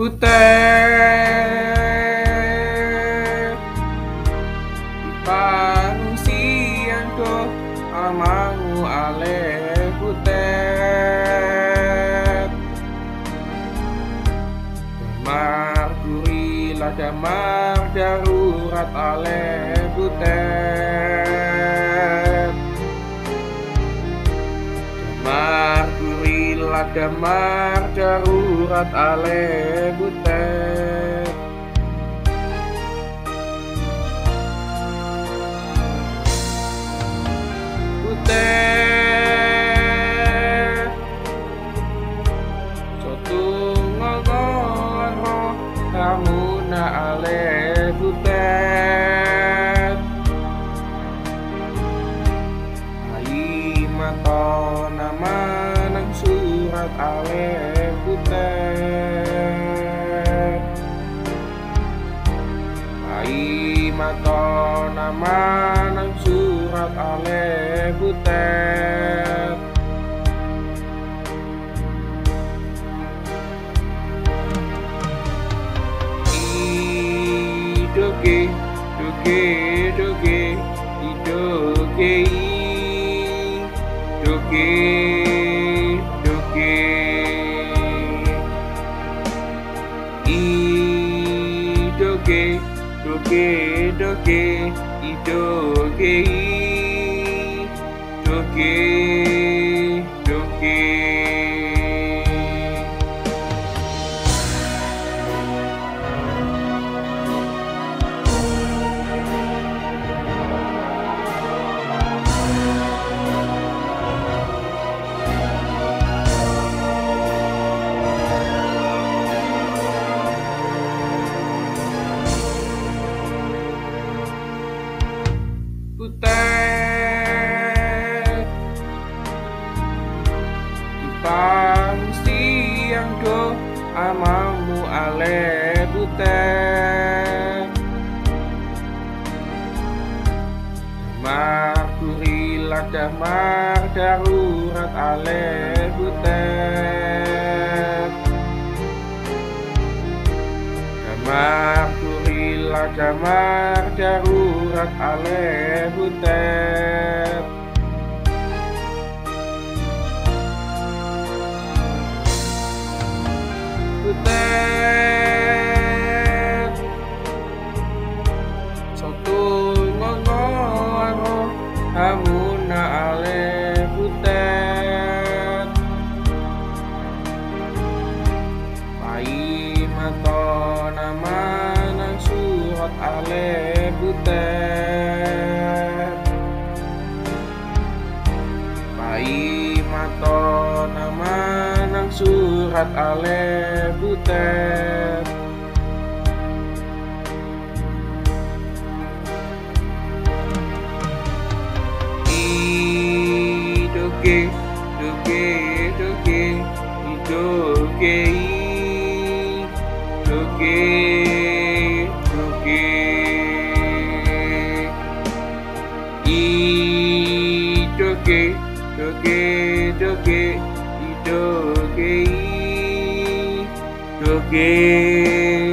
Butet Pangsian ko amangu ale butet Damar kurila damar darurat ale butet Damar kurila damar darurat ale butet Butet Sotung ngongoro kamu na ale butet mato nama nang surat ale butet Idoge, doge, doge, idoge, doge, doge. Doge, doge, idoge, doge, doge. Butet Ipang siang do amamu ale butet Damar kurila damar darurat ale butet Damar damar darurat ale butet. Butet. Soto ngongoro kamu na ale butet. Pai mato nama ale butet Pai mato nama nang surat ale butet Idoge, doge, doge, idoge, doge, doge. Idoge, doge, doge, idoge, doge,